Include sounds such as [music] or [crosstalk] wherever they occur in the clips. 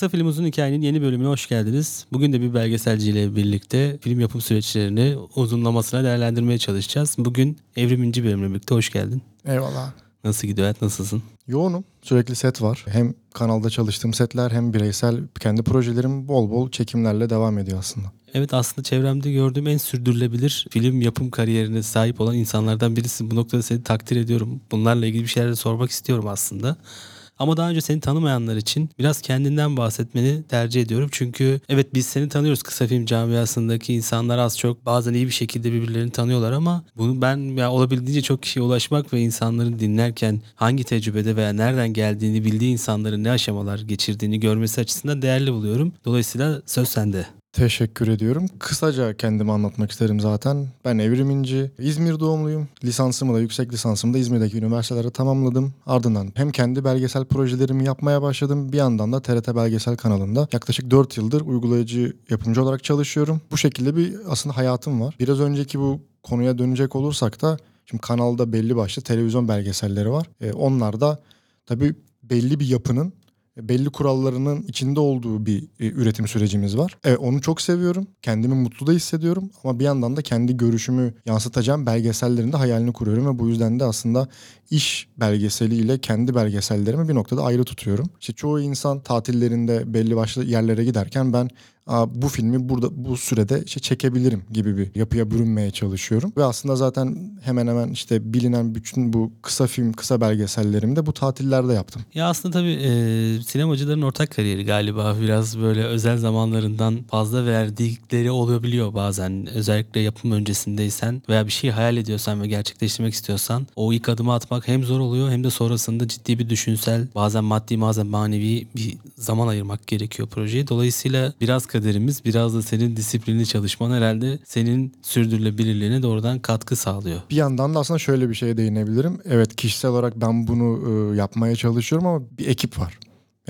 Kısa Film Uzun Hikayenin yeni bölümüne hoş geldiniz. Bugün de bir belgeselciyle birlikte film yapım süreçlerini uzunlamasına değerlendirmeye çalışacağız. Bugün Evrim İnci bölümüne birlikte hoş geldin. Eyvallah. Nasıl gidiyor hayat, nasılsın? Yoğunum. Sürekli set var. Hem kanalda çalıştığım setler hem bireysel kendi projelerim bol bol çekimlerle devam ediyor aslında. Evet aslında çevremde gördüğüm en sürdürülebilir film yapım kariyerine sahip olan insanlardan birisin. Bu noktada seni takdir ediyorum. Bunlarla ilgili bir şeyler de sormak istiyorum aslında. Ama daha önce seni tanımayanlar için biraz kendinden bahsetmeni tercih ediyorum. Çünkü evet biz seni tanıyoruz kısa film camiasındaki insanlar az çok bazen iyi bir şekilde birbirlerini tanıyorlar ama bunu ben ya olabildiğince çok kişiye ulaşmak ve insanların dinlerken hangi tecrübede veya nereden geldiğini bildiği insanların ne aşamalar geçirdiğini görmesi açısından değerli buluyorum. Dolayısıyla söz sende. Teşekkür ediyorum. Kısaca kendimi anlatmak isterim zaten. Ben Evrim İnci. İzmir doğumluyum. Lisansımı da yüksek lisansımı da İzmir'deki üniversitelere tamamladım. Ardından hem kendi belgesel projelerimi yapmaya başladım. Bir yandan da TRT Belgesel kanalında yaklaşık 4 yıldır uygulayıcı yapımcı olarak çalışıyorum. Bu şekilde bir aslında hayatım var. Biraz önceki bu konuya dönecek olursak da şimdi kanalda belli başlı televizyon belgeselleri var. E, onlar da tabii belli bir yapının belli kurallarının içinde olduğu bir e, üretim sürecimiz var. Evet onu çok seviyorum. Kendimi mutlu da hissediyorum ama bir yandan da kendi görüşümü yansıtacağım belgesellerin de hayalini kuruyorum ve bu yüzden de aslında iş belgeseliyle kendi belgesellerimi bir noktada ayrı tutuyorum. İşte çoğu insan tatillerinde belli başlı yerlere giderken ben bu filmi burada bu sürede işte çekebilirim gibi bir yapıya bürünmeye çalışıyorum. Ve aslında zaten hemen hemen işte bilinen bütün bu kısa film, kısa belgesellerimi de bu tatillerde yaptım. Ya aslında tabii e, sinemacıların ortak kariyeri galiba biraz böyle özel zamanlarından fazla verdikleri olabiliyor bazen. Özellikle yapım öncesindeysen veya bir şey hayal ediyorsan ve gerçekleştirmek istiyorsan o ilk adımı atmak hem zor oluyor hem de sonrasında ciddi bir düşünsel bazen maddi bazen manevi bir zaman ayırmak gerekiyor projeye. Dolayısıyla biraz kaderimiz biraz da senin disiplinli çalışman herhalde senin sürdürülebilirliğine doğrudan katkı sağlıyor. Bir yandan da aslında şöyle bir şeye değinebilirim. Evet kişisel olarak ben bunu e, yapmaya çalışıyorum ama bir ekip var.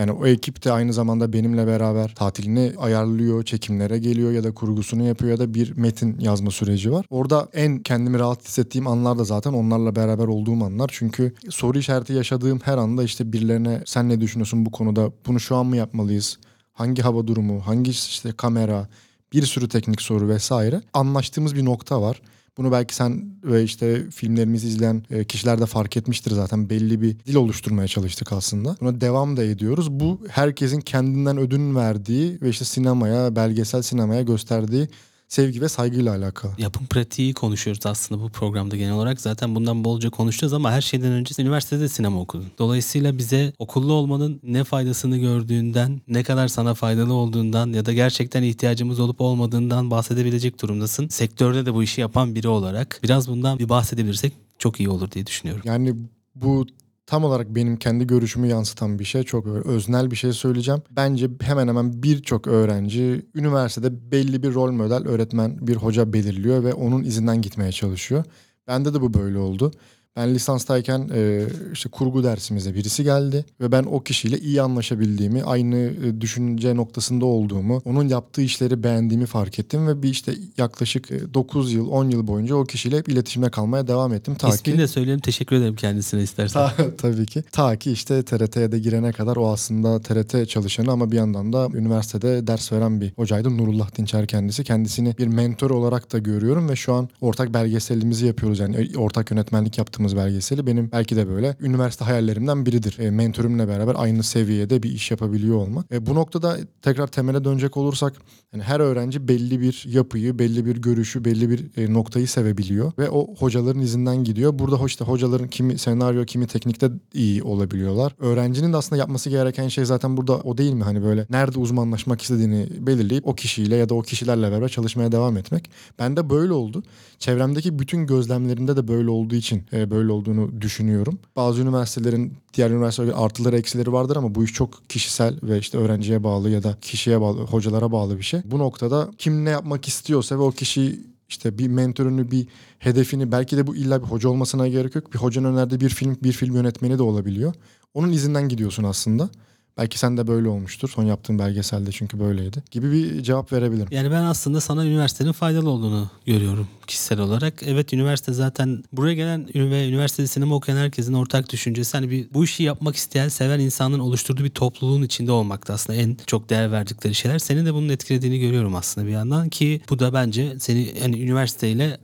Yani o ekip de aynı zamanda benimle beraber tatilini ayarlıyor, çekimlere geliyor ya da kurgusunu yapıyor ya da bir metin yazma süreci var. Orada en kendimi rahat hissettiğim anlar da zaten onlarla beraber olduğum anlar. Çünkü soru işareti yaşadığım her anda işte birilerine sen ne düşünüyorsun bu konuda? Bunu şu an mı yapmalıyız? hangi hava durumu, hangi işte kamera, bir sürü teknik soru vesaire anlaştığımız bir nokta var. Bunu belki sen ve işte filmlerimizi izleyen e, kişiler de fark etmiştir zaten. Belli bir dil oluşturmaya çalıştık aslında. Buna devam da ediyoruz. Bu herkesin kendinden ödün verdiği ve işte sinemaya, belgesel sinemaya gösterdiği sevgi ve saygıyla alakalı. Yapım pratiği konuşuyoruz aslında bu programda genel olarak. Zaten bundan bolca konuşacağız ama her şeyden önce üniversitede sinema okudun. Dolayısıyla bize okullu olmanın ne faydasını gördüğünden, ne kadar sana faydalı olduğundan ya da gerçekten ihtiyacımız olup olmadığından bahsedebilecek durumdasın. Sektörde de bu işi yapan biri olarak biraz bundan bir bahsedebilirsek çok iyi olur diye düşünüyorum. Yani bu tam olarak benim kendi görüşümü yansıtan bir şey. Çok öznel bir şey söyleyeceğim. Bence hemen hemen birçok öğrenci üniversitede belli bir rol model öğretmen, bir hoca belirliyor ve onun izinden gitmeye çalışıyor. Bende de bu böyle oldu. Ben lisanstayken e, işte kurgu dersimize birisi geldi ve ben o kişiyle iyi anlaşabildiğimi, aynı e, düşünce noktasında olduğumu, onun yaptığı işleri beğendiğimi fark ettim ve bir işte yaklaşık e, 9 yıl, 10 yıl boyunca o kişiyle hep iletişimde kalmaya devam ettim. Ta İsmini ki, de söyleyelim, teşekkür ederim kendisine istersen. Ta, [laughs] tabii ki. Ta ki işte TRT'ye de girene kadar o aslında TRT çalışanı ama bir yandan da üniversitede ders veren bir hocaydı. Nurullah Dinçer kendisi. Kendisini bir mentor olarak da görüyorum ve şu an ortak belgeselimizi yapıyoruz. Yani ortak yönetmenlik yaptığımız yaptığımız belgeseli benim belki de böyle üniversite hayallerimden biridir. E, mentorumla beraber aynı seviyede bir iş yapabiliyor olmak. E, bu noktada tekrar temele dönecek olursak yani her öğrenci belli bir yapıyı, belli bir görüşü, belli bir e, noktayı sevebiliyor ve o hocaların izinden gidiyor. Burada işte hocaların kimi senaryo, kimi teknikte iyi olabiliyorlar. Öğrencinin de aslında yapması gereken şey zaten burada o değil mi? Hani böyle nerede uzmanlaşmak istediğini belirleyip o kişiyle ya da o kişilerle beraber çalışmaya devam etmek. Ben de böyle oldu. Çevremdeki bütün gözlemlerimde de böyle olduğu için e, böyle olduğunu düşünüyorum. Bazı üniversitelerin diğer üniversitelerde artıları eksileri vardır ama bu iş çok kişisel ve işte öğrenciye bağlı ya da kişiye bağlı, hocalara bağlı bir şey. Bu noktada kim ne yapmak istiyorsa ve o kişi işte bir mentorunu, bir hedefini belki de bu illa bir hoca olmasına gerek yok. Bir hocanın önerdiği bir film, bir film yönetmeni de olabiliyor. Onun izinden gidiyorsun aslında. Belki sen de böyle olmuştur. Son yaptığın belgeselde çünkü böyleydi. Gibi bir cevap verebilirim. Yani ben aslında sana üniversitenin faydalı olduğunu görüyorum kişisel olarak. Evet üniversite zaten buraya gelen ve üniversitede sinema okuyan herkesin ortak düşüncesi hani bir bu işi yapmak isteyen, seven insanın oluşturduğu bir topluluğun içinde olmakta aslında en çok değer verdikleri şeyler. Senin de bunun etkilediğini görüyorum aslında bir yandan ki bu da bence seni hani üniversiteyle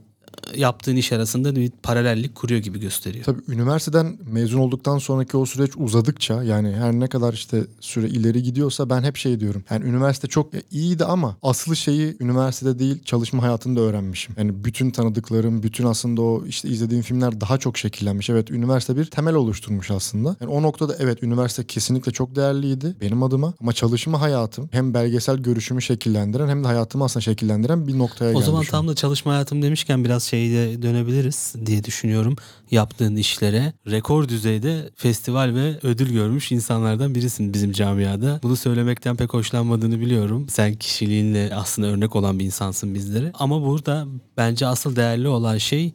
yaptığın iş arasında bir paralellik kuruyor gibi gösteriyor. Tabii üniversiteden mezun olduktan sonraki o süreç uzadıkça yani her ne kadar işte süre ileri gidiyorsa ben hep şey diyorum. Yani üniversite çok iyiydi ama aslı şeyi üniversitede değil çalışma hayatında öğrenmişim. Yani bütün tanıdıklarım, bütün aslında o işte izlediğim filmler daha çok şekillenmiş. Evet üniversite bir temel oluşturmuş aslında. Yani o noktada evet üniversite kesinlikle çok değerliydi benim adıma ama çalışma hayatım hem belgesel görüşümü şekillendiren hem de hayatımı aslında şekillendiren bir noktaya O geldi zaman şu an. tam da çalışma hayatım demişken biraz şeyde dönebiliriz diye düşünüyorum. Yaptığın işlere rekor düzeyde festival ve ödül görmüş insanlardan birisin bizim camiada. Bunu söylemekten pek hoşlanmadığını biliyorum. Sen kişiliğinle aslında örnek olan bir insansın bizlere. Ama burada bence asıl değerli olan şey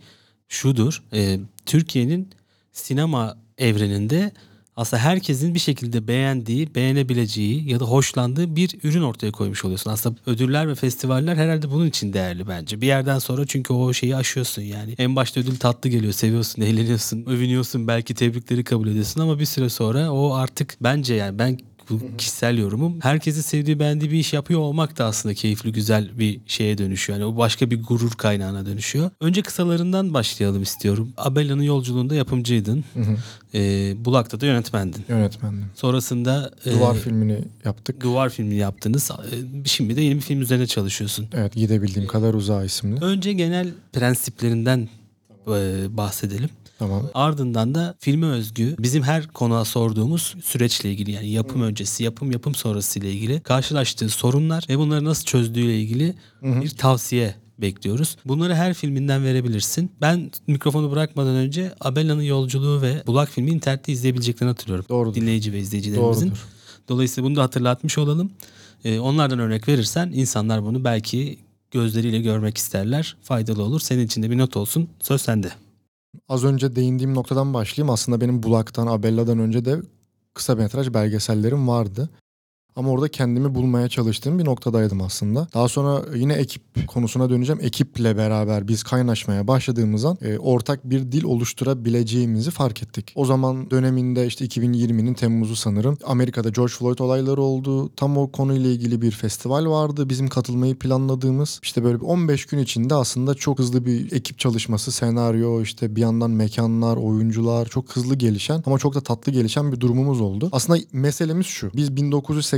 şudur. Ee, Türkiye'nin sinema evreninde aslında herkesin bir şekilde beğendiği, beğenebileceği ya da hoşlandığı bir ürün ortaya koymuş oluyorsun. Aslında ödüller ve festivaller herhalde bunun için değerli bence. Bir yerden sonra çünkü o şeyi aşıyorsun yani. En başta ödül tatlı geliyor, seviyorsun, eğleniyorsun, övünüyorsun, belki tebrikleri kabul ediyorsun ama bir süre sonra o artık bence yani ben bu kişisel yorumum. Herkesin sevdiği beğendiği bir iş yapıyor olmak da aslında keyifli güzel bir şeye dönüşüyor. Yani o başka bir gurur kaynağına dönüşüyor. Önce kısalarından başlayalım istiyorum. Abella'nın yolculuğunda yapımcıydın. Ee, Bulak'ta da yönetmendin. Yönetmendim. Sonrasında e, Duvar filmini yaptık. duvar filmi yaptınız. E, Şimdi de yeni bir film üzerine çalışıyorsun. Evet gidebildiğim kadar uzağa isimli. Önce genel prensiplerinden e, bahsedelim. Tamam. Ardından da filme özgü bizim her konuğa sorduğumuz süreçle ilgili yani yapım öncesi, yapım yapım sonrası ile ilgili karşılaştığı sorunlar ve bunları nasıl çözdüğüyle ilgili bir tavsiye bekliyoruz. Bunları her filminden verebilirsin. Ben mikrofonu bırakmadan önce Abella'nın yolculuğu ve Bulak filmi internette izleyebileceklerini hatırlıyorum. Doğrudur. Dinleyici ve izleyicilerimizin. Doğrudur. Dolayısıyla bunu da hatırlatmış olalım. Ee, onlardan örnek verirsen insanlar bunu belki gözleriyle görmek isterler. Faydalı olur. Senin için de bir not olsun. Söz sende. Az önce değindiğim noktadan başlayayım. Aslında benim Bulak'tan, Abella'dan önce de kısa metraj belgesellerim vardı. Ama orada kendimi bulmaya çalıştığım bir noktadaydım aslında. Daha sonra yine ekip konusuna döneceğim. Ekiple beraber biz kaynaşmaya başladığımız an e, ortak bir dil oluşturabileceğimizi fark ettik. O zaman döneminde işte 2020'nin Temmuz'u sanırım. Amerika'da George Floyd olayları oldu. Tam o konuyla ilgili bir festival vardı. Bizim katılmayı planladığımız. İşte böyle bir 15 gün içinde aslında çok hızlı bir ekip çalışması, senaryo, işte bir yandan mekanlar, oyuncular çok hızlı gelişen ama çok da tatlı gelişen bir durumumuz oldu. Aslında meselemiz şu. Biz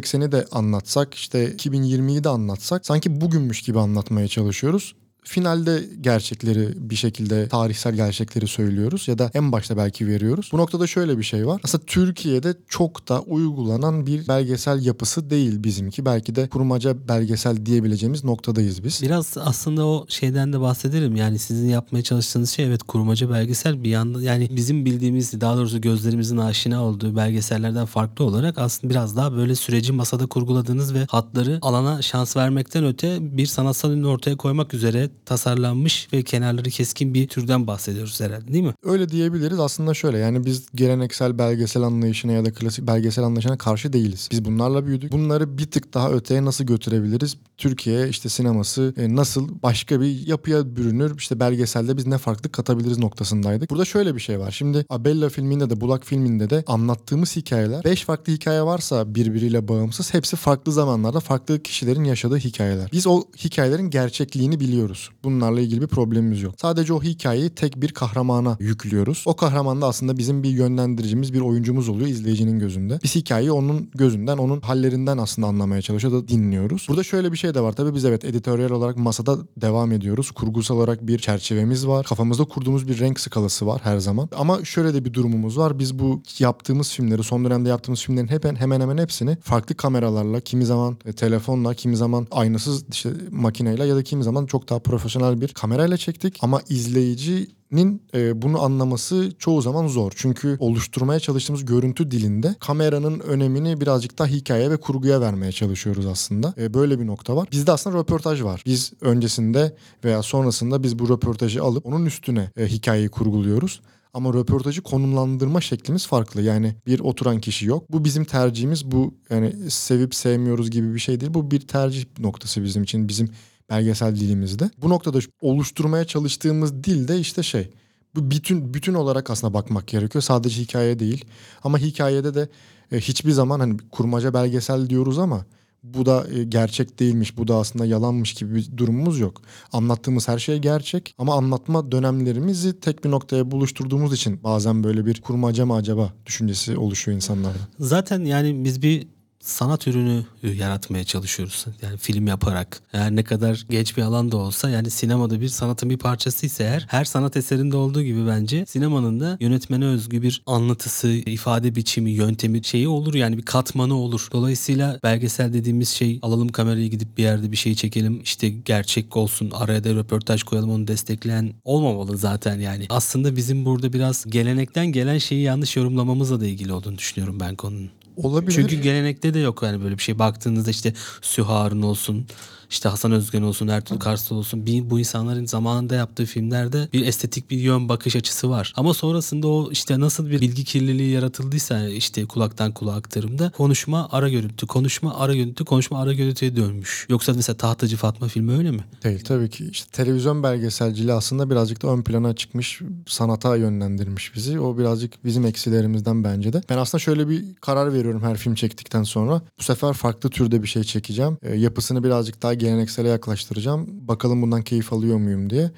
1980'i de anlatsak, işte 2020'yi de anlatsak sanki bugünmüş gibi anlatmaya çalışıyoruz finalde gerçekleri bir şekilde tarihsel gerçekleri söylüyoruz ya da en başta belki veriyoruz. Bu noktada şöyle bir şey var. Aslında Türkiye'de çok da uygulanan bir belgesel yapısı değil bizimki. Belki de kurmaca belgesel diyebileceğimiz noktadayız biz. Biraz aslında o şeyden de bahsedelim. Yani sizin yapmaya çalıştığınız şey evet kurmaca belgesel bir yanda yani bizim bildiğimiz daha doğrusu gözlerimizin aşina olduğu belgesellerden farklı olarak aslında biraz daha böyle süreci masada kurguladığınız ve hatları alana şans vermekten öte bir sanatsal ürünü ortaya koymak üzere tasarlanmış ve kenarları keskin bir türden bahsediyoruz herhalde değil mi? Öyle diyebiliriz. Aslında şöyle yani biz geleneksel belgesel anlayışına ya da klasik belgesel anlayışına karşı değiliz. Biz bunlarla büyüdük. Bunları bir tık daha öteye nasıl götürebiliriz? Türkiye işte sineması e, nasıl başka bir yapıya bürünür? İşte belgeselde biz ne farklı katabiliriz noktasındaydık. Burada şöyle bir şey var. Şimdi Abella filminde de Bulak filminde de anlattığımız hikayeler 5 farklı hikaye varsa birbiriyle bağımsız hepsi farklı zamanlarda farklı kişilerin yaşadığı hikayeler. Biz o hikayelerin gerçekliğini biliyoruz. Bunlarla ilgili bir problemimiz yok. Sadece o hikayeyi tek bir kahramana yüklüyoruz. O kahraman da aslında bizim bir yönlendiricimiz, bir oyuncumuz oluyor izleyicinin gözünde. Biz hikayeyi onun gözünden, onun hallerinden aslında anlamaya çalışıyor da dinliyoruz. Burada şöyle bir şey de var. Tabii biz evet editoryal olarak masada devam ediyoruz. Kurgusal olarak bir çerçevemiz var. Kafamızda kurduğumuz bir renk skalası var her zaman. Ama şöyle de bir durumumuz var. Biz bu yaptığımız filmleri, son dönemde yaptığımız filmlerin hemen hemen hemen hepsini farklı kameralarla, kimi zaman telefonla, kimi zaman aynasız işte makineyle ya da kimi zaman çok daha profesyonel bir kamerayla çektik. Ama izleyicinin e, bunu anlaması çoğu zaman zor. Çünkü oluşturmaya çalıştığımız görüntü dilinde kameranın önemini birazcık daha hikaye ve kurguya vermeye çalışıyoruz aslında. E, böyle bir nokta var. Bizde aslında röportaj var. Biz öncesinde veya sonrasında biz bu röportajı alıp onun üstüne e, hikayeyi kurguluyoruz. Ama röportajı konumlandırma şeklimiz farklı. Yani bir oturan kişi yok. Bu bizim tercihimiz. Bu yani sevip sevmiyoruz gibi bir şey değil. Bu bir tercih noktası bizim için. Bizim belgesel dilimizde. Bu noktada oluşturmaya çalıştığımız dil de işte şey. Bu bütün bütün olarak aslında bakmak gerekiyor. Sadece hikaye değil. Ama hikayede de e, hiçbir zaman hani kurmaca belgesel diyoruz ama bu da e, gerçek değilmiş, bu da aslında yalanmış gibi bir durumumuz yok. Anlattığımız her şey gerçek ama anlatma dönemlerimizi tek bir noktaya buluşturduğumuz için bazen böyle bir kurmaca mı acaba düşüncesi oluşuyor insanlarda. Zaten yani biz bir sanat ürünü yaratmaya çalışıyoruz. Yani film yaparak. Her ne kadar geç bir alan da olsa yani sinemada bir sanatın bir parçasıysa eğer her sanat eserinde olduğu gibi bence sinemanın da yönetmene özgü bir anlatısı, ifade biçimi, yöntemi şeyi olur yani bir katmanı olur. Dolayısıyla belgesel dediğimiz şey alalım kamerayı gidip bir yerde bir şey çekelim işte gerçek olsun araya da röportaj koyalım onu destekleyen olmamalı zaten yani. Aslında bizim burada biraz gelenekten gelen şeyi yanlış yorumlamamızla da ilgili olduğunu düşünüyorum ben konunun. Olabilir. Çünkü gelenekte de yok yani böyle bir şey. Baktığınızda işte Süharun olsun, işte Hasan Özgen olsun, Ertuğrul Karsal olsun. Bir, bu insanların zamanında yaptığı filmlerde bir estetik bir yön bakış açısı var. Ama sonrasında o işte nasıl bir bilgi kirliliği yaratıldıysa işte kulaktan kulağa aktarımda konuşma ara görüntü, konuşma ara görüntü, konuşma ara görüntüye dönmüş. Yoksa mesela Tahtacı Fatma filmi öyle mi? Değil tabii ki. İşte televizyon belgeselciliği aslında birazcık da ön plana çıkmış, sanata yönlendirmiş bizi. O birazcık bizim eksilerimizden bence de. Ben aslında şöyle bir karar veriyorum her film çektikten sonra. Bu sefer farklı türde bir şey çekeceğim. E, yapısını birazcık daha geleneksele yaklaştıracağım. Bakalım bundan keyif alıyor muyum diye.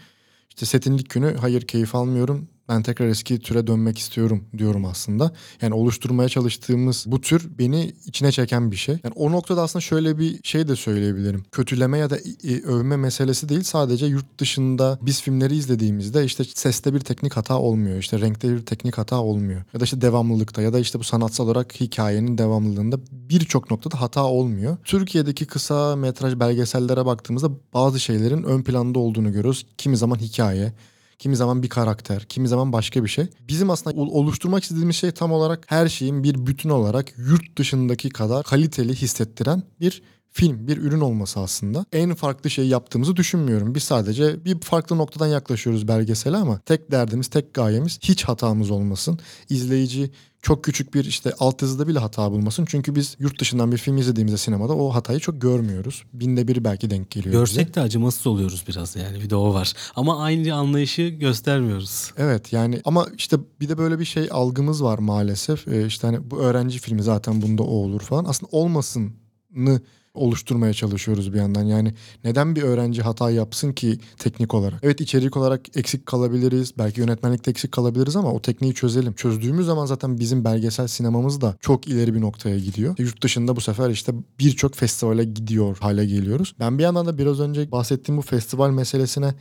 İşte setin ilk günü hayır keyif almıyorum. Ben tekrar eski türe dönmek istiyorum diyorum aslında. Yani oluşturmaya çalıştığımız bu tür beni içine çeken bir şey. Yani o noktada aslında şöyle bir şey de söyleyebilirim. Kötüleme ya da övme meselesi değil. Sadece yurt dışında biz filmleri izlediğimizde işte seste bir teknik hata olmuyor. İşte renkte bir teknik hata olmuyor. Ya da işte devamlılıkta ya da işte bu sanatsal olarak hikayenin devamlılığında birçok noktada hata olmuyor. Türkiye'deki kısa metraj belgesellere baktığımızda bazı şeylerin ön planda olduğunu görüyoruz. Kimi zaman hikaye, Kimi zaman bir karakter, kimi zaman başka bir şey. Bizim aslında oluşturmak istediğimiz şey tam olarak her şeyin bir bütün olarak yurt dışındaki kadar kaliteli hissettiren bir film, bir ürün olması aslında. En farklı şeyi yaptığımızı düşünmüyorum. Biz sadece bir farklı noktadan yaklaşıyoruz belgesele ama tek derdimiz, tek gayemiz hiç hatamız olmasın. İzleyici çok küçük bir işte alt yazıda bile hata bulmasın. Çünkü biz yurt dışından bir film izlediğimizde sinemada o hatayı çok görmüyoruz. Binde bir belki denk geliyor Görsek bize. de acımasız oluyoruz biraz yani bir de o var. Ama aynı anlayışı göstermiyoruz. Evet yani ama işte bir de böyle bir şey algımız var maalesef. Ee, işte hani bu öğrenci filmi zaten bunda o olur falan. Aslında olmasını oluşturmaya çalışıyoruz bir yandan. Yani neden bir öğrenci hata yapsın ki teknik olarak? Evet içerik olarak eksik kalabiliriz. Belki yönetmenlikte eksik kalabiliriz ama o tekniği çözelim. Çözdüğümüz zaman zaten bizim belgesel sinemamız da çok ileri bir noktaya gidiyor. Yurt dışında bu sefer işte birçok festivale gidiyor hale geliyoruz. Ben bir yandan da biraz önce bahsettiğim bu festival meselesine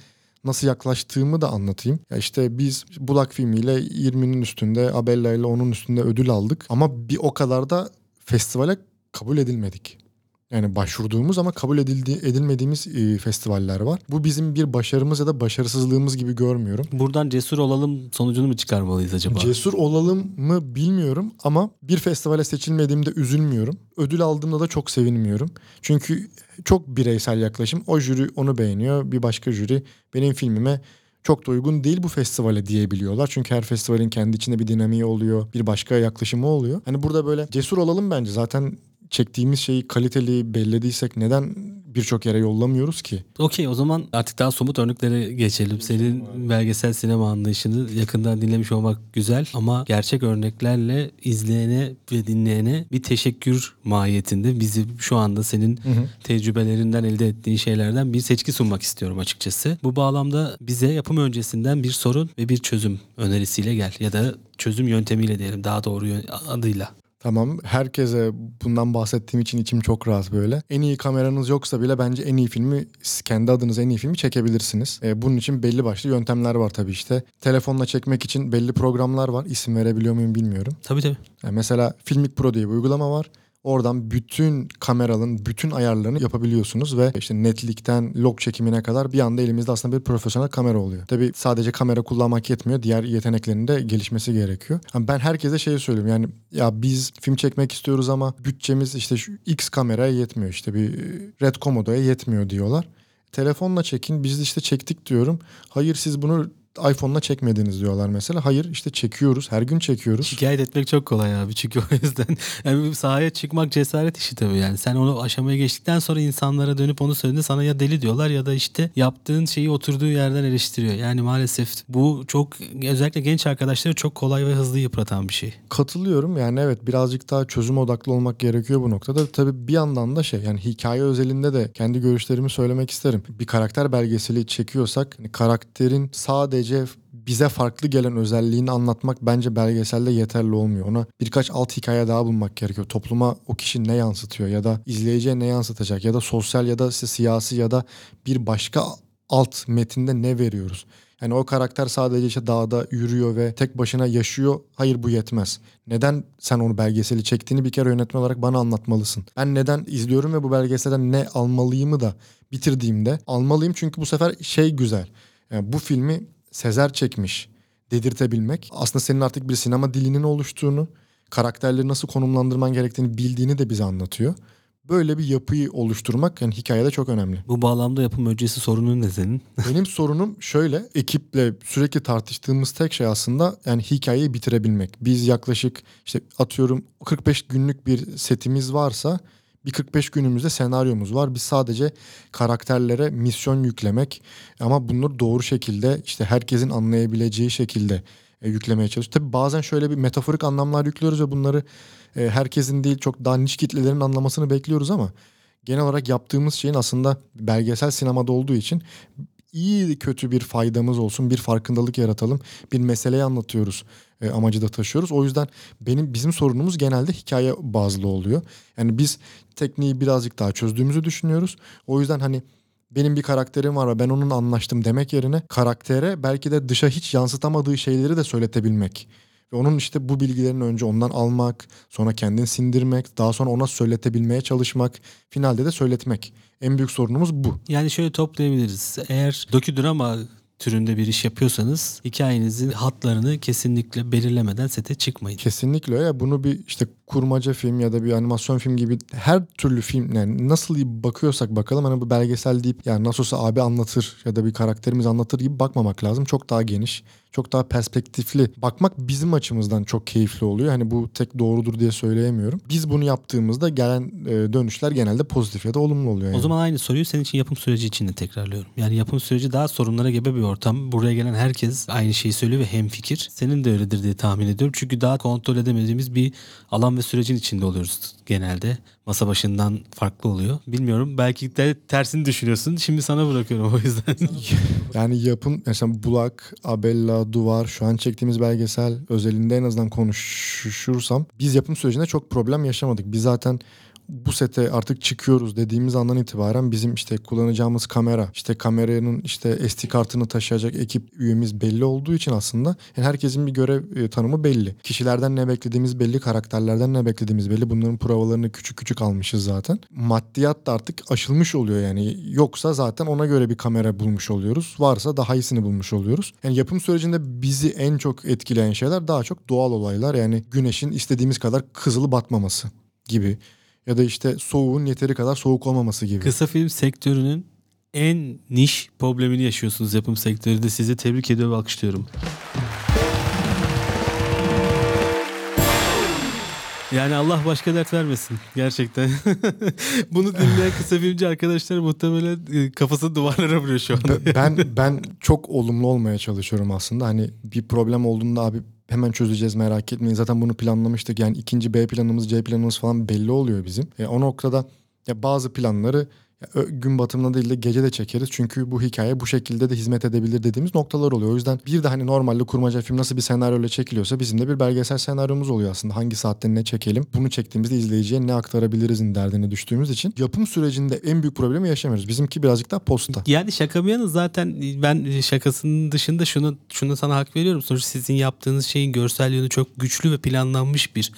nasıl yaklaştığımı da anlatayım. Ya işte biz Bulak filmiyle 20'nin üstünde, Abella ile onun üstünde ödül aldık. Ama bir o kadar da festivale kabul edilmedik. Yani başvurduğumuz ama kabul edildi, edilmediğimiz e, festivaller var. Bu bizim bir başarımız ya da başarısızlığımız gibi görmüyorum. Buradan cesur olalım sonucunu mu çıkarmalıyız acaba? Cesur olalım mı bilmiyorum ama bir festivale seçilmediğimde üzülmüyorum. Ödül aldığımda da çok sevinmiyorum. Çünkü çok bireysel yaklaşım. O jüri onu beğeniyor. Bir başka jüri benim filmime çok da uygun değil bu festivale diyebiliyorlar. Çünkü her festivalin kendi içinde bir dinamiği oluyor. Bir başka yaklaşımı oluyor. Hani burada böyle cesur olalım bence. Zaten çektiğimiz şeyi kaliteli bellediysek neden birçok yere yollamıyoruz ki? Okey o zaman artık daha somut örneklere geçelim. Senin belgesel sinema anlayışını yakından dinlemiş olmak güzel ama gerçek örneklerle izleyene ve dinleyene bir teşekkür mahiyetinde bizi şu anda senin hı hı. tecrübelerinden elde ettiğin şeylerden bir seçki sunmak istiyorum açıkçası. Bu bağlamda bize yapım öncesinden bir sorun ve bir çözüm önerisiyle gel ya da çözüm yöntemiyle diyelim daha doğru adıyla. Tamam herkese bundan bahsettiğim için içim çok rahat böyle. En iyi kameranız yoksa bile bence en iyi filmi kendi adınıza en iyi filmi çekebilirsiniz. Ee, bunun için belli başlı yöntemler var tabii işte. Telefonla çekmek için belli programlar var. İsim verebiliyor muyum bilmiyorum. Tabii tabii. Yani mesela Filmic Pro diye bir uygulama var. Oradan bütün kameranın bütün ayarlarını yapabiliyorsunuz ve işte netlikten log çekimine kadar bir anda elimizde aslında bir profesyonel kamera oluyor. Tabii sadece kamera kullanmak yetmiyor. Diğer yeteneklerin de gelişmesi gerekiyor. Yani ben herkese şey söylüyorum yani ya biz film çekmek istiyoruz ama bütçemiz işte şu X kameraya yetmiyor. işte bir Red Komodo'ya yetmiyor diyorlar. Telefonla çekin biz işte çektik diyorum. Hayır siz bunu iPhone'la çekmediniz diyorlar mesela. Hayır işte çekiyoruz. Her gün çekiyoruz. Şikayet etmek çok kolay abi çünkü o yüzden [laughs] yani sahaya çıkmak cesaret işi tabii yani. Sen onu aşamaya geçtikten sonra insanlara dönüp onu söylediğinde sana ya deli diyorlar ya da işte yaptığın şeyi oturduğu yerden eleştiriyor. Yani maalesef bu çok özellikle genç arkadaşları çok kolay ve hızlı yıpratan bir şey. Katılıyorum yani evet birazcık daha çözüm odaklı olmak gerekiyor bu noktada. Tabii bir yandan da şey yani hikaye özelinde de kendi görüşlerimi söylemek isterim. Bir karakter belgeseli çekiyorsak hani karakterin sadece bize farklı gelen özelliğini anlatmak bence belgeselde yeterli olmuyor. Ona birkaç alt hikaye daha bulmak gerekiyor. Topluma o kişi ne yansıtıyor ya da izleyiciye ne yansıtacak ya da sosyal ya da siyasi ya da bir başka alt metinde ne veriyoruz? Yani o karakter sadece işte dağda yürüyor ve tek başına yaşıyor. Hayır bu yetmez. Neden sen onu belgeseli çektiğini bir kere yönetmen olarak bana anlatmalısın. Ben neden izliyorum ve bu belgeselden ne almalıyımı da bitirdiğimde almalıyım çünkü bu sefer şey güzel. Yani bu filmi Sezer çekmiş dedirtebilmek aslında senin artık bir sinema dilinin oluştuğunu, karakterleri nasıl konumlandırman gerektiğini bildiğini de bize anlatıyor. Böyle bir yapıyı oluşturmak yani hikayede çok önemli. Bu bağlamda yapım öncesi sorunun ne senin? [laughs] Benim sorunum şöyle ekiple sürekli tartıştığımız tek şey aslında yani hikayeyi bitirebilmek. Biz yaklaşık işte atıyorum 45 günlük bir setimiz varsa bir 45 günümüzde senaryomuz var. Biz sadece karakterlere misyon yüklemek ama bunları doğru şekilde işte herkesin anlayabileceği şekilde e, yüklemeye çalışıyoruz. Tabii bazen şöyle bir metaforik anlamlar yüklüyoruz ve bunları e, herkesin değil çok daha niş kitlelerin anlamasını bekliyoruz ama genel olarak yaptığımız şeyin aslında belgesel sinemada olduğu için iyi kötü bir faydamız olsun, bir farkındalık yaratalım, bir meseleyi anlatıyoruz e, amacı da taşıyoruz. O yüzden benim bizim sorunumuz genelde hikaye bazlı oluyor. Yani biz tekniği birazcık daha çözdüğümüzü düşünüyoruz. O yüzden hani benim bir karakterim var ve ben onunla anlaştım demek yerine karaktere belki de dışa hiç yansıtamadığı şeyleri de söyletebilmek. Ve onun işte bu bilgilerini önce ondan almak, sonra kendini sindirmek, daha sonra ona söyletebilmeye çalışmak, finalde de söyletmek. En büyük sorunumuz bu. Yani şöyle toplayabiliriz. Eğer doküdrama türünde bir iş yapıyorsanız hikayenizin hatlarını kesinlikle belirlemeden sete çıkmayın. Kesinlikle öyle. Bunu bir işte kurmaca film ya da bir animasyon film gibi her türlü film yani nasıl bakıyorsak bakalım hani bu belgesel deyip yani nasıl olsa abi anlatır ya da bir karakterimiz anlatır gibi bakmamak lazım. Çok daha geniş, çok daha perspektifli. Bakmak bizim açımızdan çok keyifli oluyor. Hani bu tek doğrudur diye söyleyemiyorum. Biz bunu yaptığımızda gelen e, dönüşler genelde pozitif ya da olumlu oluyor. Yani. O zaman aynı soruyu senin için yapım süreci için de tekrarlıyorum. Yani yapım süreci daha sorunlara gebe bir ortam. Buraya gelen herkes aynı şeyi söylüyor ve hemfikir. Senin de öyledir diye tahmin ediyorum. Çünkü daha kontrol edemediğimiz bir alan ve sürecin içinde oluyoruz genelde. Masa başından farklı oluyor. Bilmiyorum belki de tersini düşünüyorsun. Şimdi sana bırakıyorum o yüzden. yani yapım mesela Bulak, Abella, Duvar şu an çektiğimiz belgesel özelinde en azından konuşursam biz yapım sürecinde çok problem yaşamadık. Biz zaten bu sete artık çıkıyoruz dediğimiz andan itibaren bizim işte kullanacağımız kamera, işte kameranın işte SD kartını taşıyacak ekip üyemiz belli olduğu için aslında yani herkesin bir görev e, tanımı belli. Kişilerden ne beklediğimiz belli, karakterlerden ne beklediğimiz belli. Bunların provalarını küçük küçük almışız zaten. Maddiyat da artık aşılmış oluyor yani. Yoksa zaten ona göre bir kamera bulmuş oluyoruz. Varsa daha iyisini bulmuş oluyoruz. Yani yapım sürecinde bizi en çok etkileyen şeyler daha çok doğal olaylar. Yani güneşin istediğimiz kadar kızılı batmaması gibi ya da işte soğuğun yeteri kadar soğuk olmaması gibi. Kısa film sektörünün en niş problemini yaşıyorsunuz yapım sektöründe. Sizi tebrik ediyor ve alkışlıyorum. Yani Allah başka dert vermesin gerçekten. [laughs] Bunu dinleyen kısa filmci arkadaşlar muhtemelen e, kafasını duvarlara vuruyor şu anda. ben ben [laughs] çok olumlu olmaya çalışıyorum aslında. Hani bir problem olduğunda abi hemen çözeceğiz merak etmeyin. Zaten bunu planlamıştık. Yani ikinci B planımız, C planımız falan belli oluyor bizim. E, o noktada ya bazı planları gün batımında değil de gece de çekeriz. Çünkü bu hikaye bu şekilde de hizmet edebilir dediğimiz noktalar oluyor. O yüzden bir de hani normalde kurmaca film nasıl bir senaryoyla çekiliyorsa bizim de bir belgesel senaryomuz oluyor aslında. Hangi saatte ne çekelim? Bunu çektiğimizde izleyiciye ne aktarabilirizin derdine düştüğümüz için yapım sürecinde en büyük problemi yaşamıyoruz. Bizimki birazcık daha posta. Yani şaka bir yana zaten ben şakasının dışında şunu şunu sana hak veriyorum. Sonuçta sizin yaptığınız şeyin görsel yönü çok güçlü ve planlanmış bir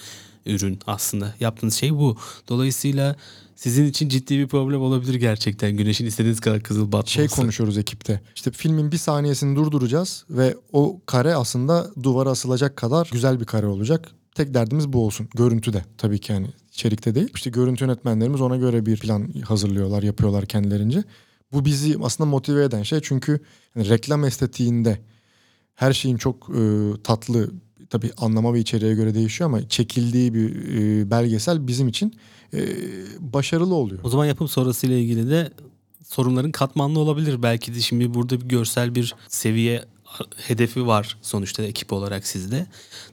ürün aslında. Yaptığınız şey bu. Dolayısıyla sizin için ciddi bir problem olabilir gerçekten. Güneşin istediğiniz kadar kızıl batması. Şey konuşuyoruz ekipte. İşte filmin bir saniyesini durduracağız ve o kare aslında duvara asılacak kadar güzel bir kare olacak. Tek derdimiz bu olsun. Görüntüde tabii ki yani içerikte değil. İşte görüntü yönetmenlerimiz ona göre bir plan hazırlıyorlar, yapıyorlar kendilerince. Bu bizi aslında motive eden şey çünkü yani reklam estetiğinde her şeyin çok e, tatlı tabii anlama ve içeriğe göre değişiyor ama çekildiği bir e, belgesel bizim için e, başarılı oluyor. O zaman yapım sonrasıyla ilgili de sorunların katmanlı olabilir. Belki de şimdi burada bir görsel bir seviye hedefi var sonuçta ekip olarak sizde.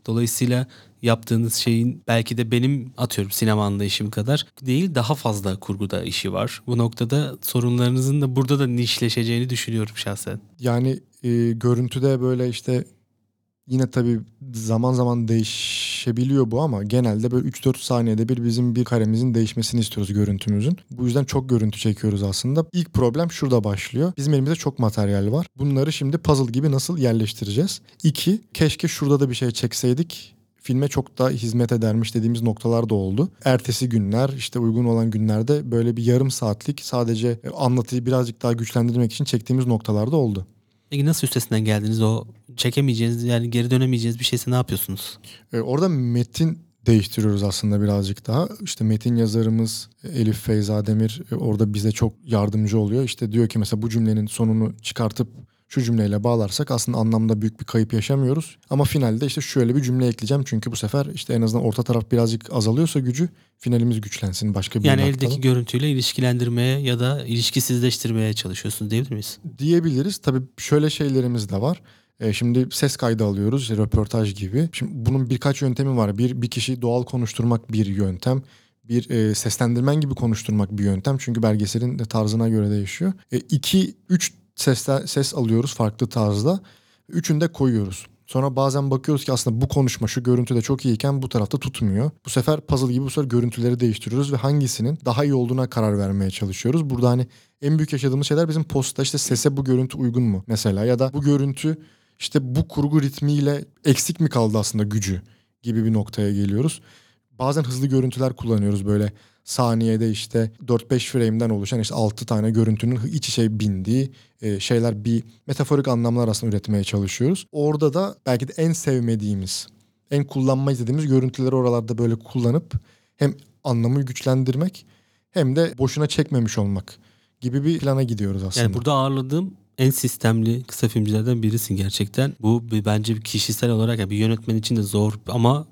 Dolayısıyla yaptığınız şeyin belki de benim atıyorum sinema anlayışım kadar değil daha fazla kurguda işi var. Bu noktada sorunlarınızın da burada da nişleşeceğini düşünüyorum şahsen. Yani e, görüntüde böyle işte yine tabii zaman zaman değişebiliyor bu ama genelde böyle 3-4 saniyede bir bizim bir karemizin değişmesini istiyoruz görüntümüzün. Bu yüzden çok görüntü çekiyoruz aslında. İlk problem şurada başlıyor. Bizim elimizde çok materyal var. Bunları şimdi puzzle gibi nasıl yerleştireceğiz? İki, keşke şurada da bir şey çekseydik filme çok daha hizmet edermiş dediğimiz noktalar da oldu. Ertesi günler işte uygun olan günlerde böyle bir yarım saatlik sadece anlatıyı birazcık daha güçlendirmek için çektiğimiz noktalar da oldu. Peki nasıl üstesinden geldiniz? O çekemeyeceğiniz yani geri dönemeyeceğiniz bir şeyse ne yapıyorsunuz? Ee, orada metin değiştiriyoruz aslında birazcık daha. İşte metin yazarımız Elif Feyza Demir e, orada bize çok yardımcı oluyor. İşte diyor ki mesela bu cümlenin sonunu çıkartıp şu cümleyle bağlarsak aslında anlamda büyük bir kayıp yaşamıyoruz. Ama finalde işte şöyle bir cümle ekleyeceğim. Çünkü bu sefer işte en azından orta taraf birazcık azalıyorsa gücü finalimiz güçlensin başka bir Yani eldeki görüntüyle ilişkilendirmeye ya da ilişkisizleştirmeye çalışıyorsunuz diyebilir miyiz? diyebiliriz. Tabii şöyle şeylerimiz de var. E, şimdi ses kaydı alıyoruz, işte röportaj gibi. Şimdi bunun birkaç yöntemi var. Bir bir kişi doğal konuşturmak bir yöntem. Bir e, seslendirmen gibi konuşturmak bir yöntem. Çünkü belgeselin de tarzına göre değişiyor. E, iki, üç sesler, ses alıyoruz farklı tarzda. Üçünü de koyuyoruz. Sonra bazen bakıyoruz ki aslında bu konuşma şu görüntüde çok iyiyken bu tarafta tutmuyor. Bu sefer puzzle gibi bu sefer görüntüleri değiştiriyoruz ve hangisinin daha iyi olduğuna karar vermeye çalışıyoruz. Burada hani en büyük yaşadığımız şeyler bizim postta işte sese bu görüntü uygun mu mesela ya da bu görüntü işte bu kurgu ritmiyle eksik mi kaldı aslında gücü gibi bir noktaya geliyoruz. Bazen hızlı görüntüler kullanıyoruz böyle saniyede işte 4-5 frame'den oluşan işte 6 tane görüntünün iç içe bindiği e, şeyler bir metaforik anlamlar aslında üretmeye çalışıyoruz. Orada da belki de en sevmediğimiz, en kullanmayı istediğimiz görüntüleri oralarda böyle kullanıp hem anlamı güçlendirmek hem de boşuna çekmemiş olmak gibi bir plana gidiyoruz aslında. Yani burada ağırladığım en sistemli kısa filmcilerden birisin gerçekten. Bu bence kişisel olarak yani bir yönetmen için de zor ama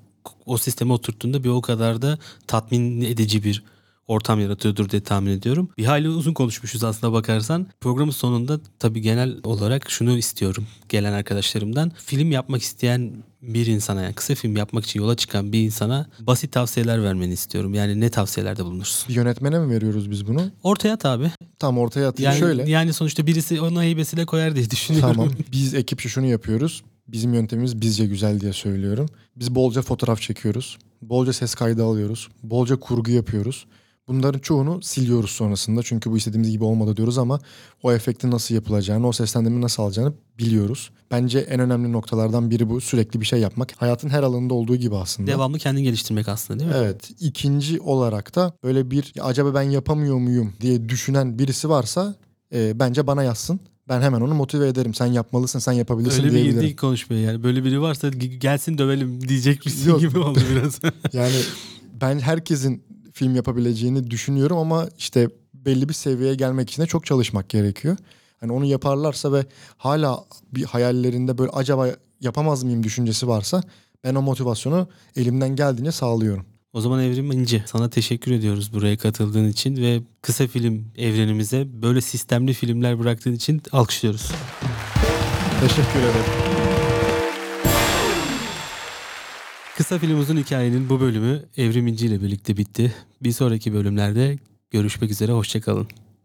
o sisteme oturttuğunda bir o kadar da tatmin edici bir ortam yaratıyordur diye tahmin ediyorum. Bir hayli uzun konuşmuşuz aslında bakarsan. Programın sonunda tabii genel olarak şunu istiyorum gelen arkadaşlarımdan. Film yapmak isteyen bir insana yani kısa film yapmak için yola çıkan bir insana basit tavsiyeler vermeni istiyorum. Yani ne tavsiyelerde bulunursun? yönetmene mi veriyoruz biz bunu? Ortaya at abi. Tam ortaya atayım Yani, şöyle. yani sonuçta birisi ona heybesiyle koyar diye düşünüyorum. Tamam. Biz ekipçe şunu yapıyoruz. Bizim yöntemimiz bizce güzel diye söylüyorum. Biz bolca fotoğraf çekiyoruz. Bolca ses kaydı alıyoruz. Bolca kurgu yapıyoruz. Bunların çoğunu siliyoruz sonrasında. Çünkü bu istediğimiz gibi olmadı diyoruz ama o efektin nasıl yapılacağını, o seslendirmeyi nasıl alacağını biliyoruz. Bence en önemli noktalardan biri bu. Sürekli bir şey yapmak. Hayatın her alanında olduğu gibi aslında. Devamlı kendini geliştirmek aslında değil mi? Evet. İkinci olarak da böyle bir "Ya acaba ben yapamıyor muyum diye düşünen birisi varsa e, bence bana yazsın. Ben hemen onu motive ederim. Sen yapmalısın, sen yapabilirsin Öyle bir diyebilirim. girdik konuşmaya yani. Böyle biri varsa gelsin dövelim diyecek misin Yok. gibi oldu [laughs] biraz. Yani ben herkesin film yapabileceğini düşünüyorum ama işte belli bir seviyeye gelmek için de çok çalışmak gerekiyor. Hani onu yaparlarsa ve hala bir hayallerinde böyle acaba yapamaz mıyım düşüncesi varsa ben o motivasyonu elimden geldiğince sağlıyorum. O zaman Evrim İnce sana teşekkür ediyoruz buraya katıldığın için ve kısa film evrenimize böyle sistemli filmler bıraktığın için alkışlıyoruz. Teşekkür ederim. Kısa film uzun hikayenin bu bölümü Evrim İnci ile birlikte bitti. Bir sonraki bölümlerde görüşmek üzere hoşçakalın.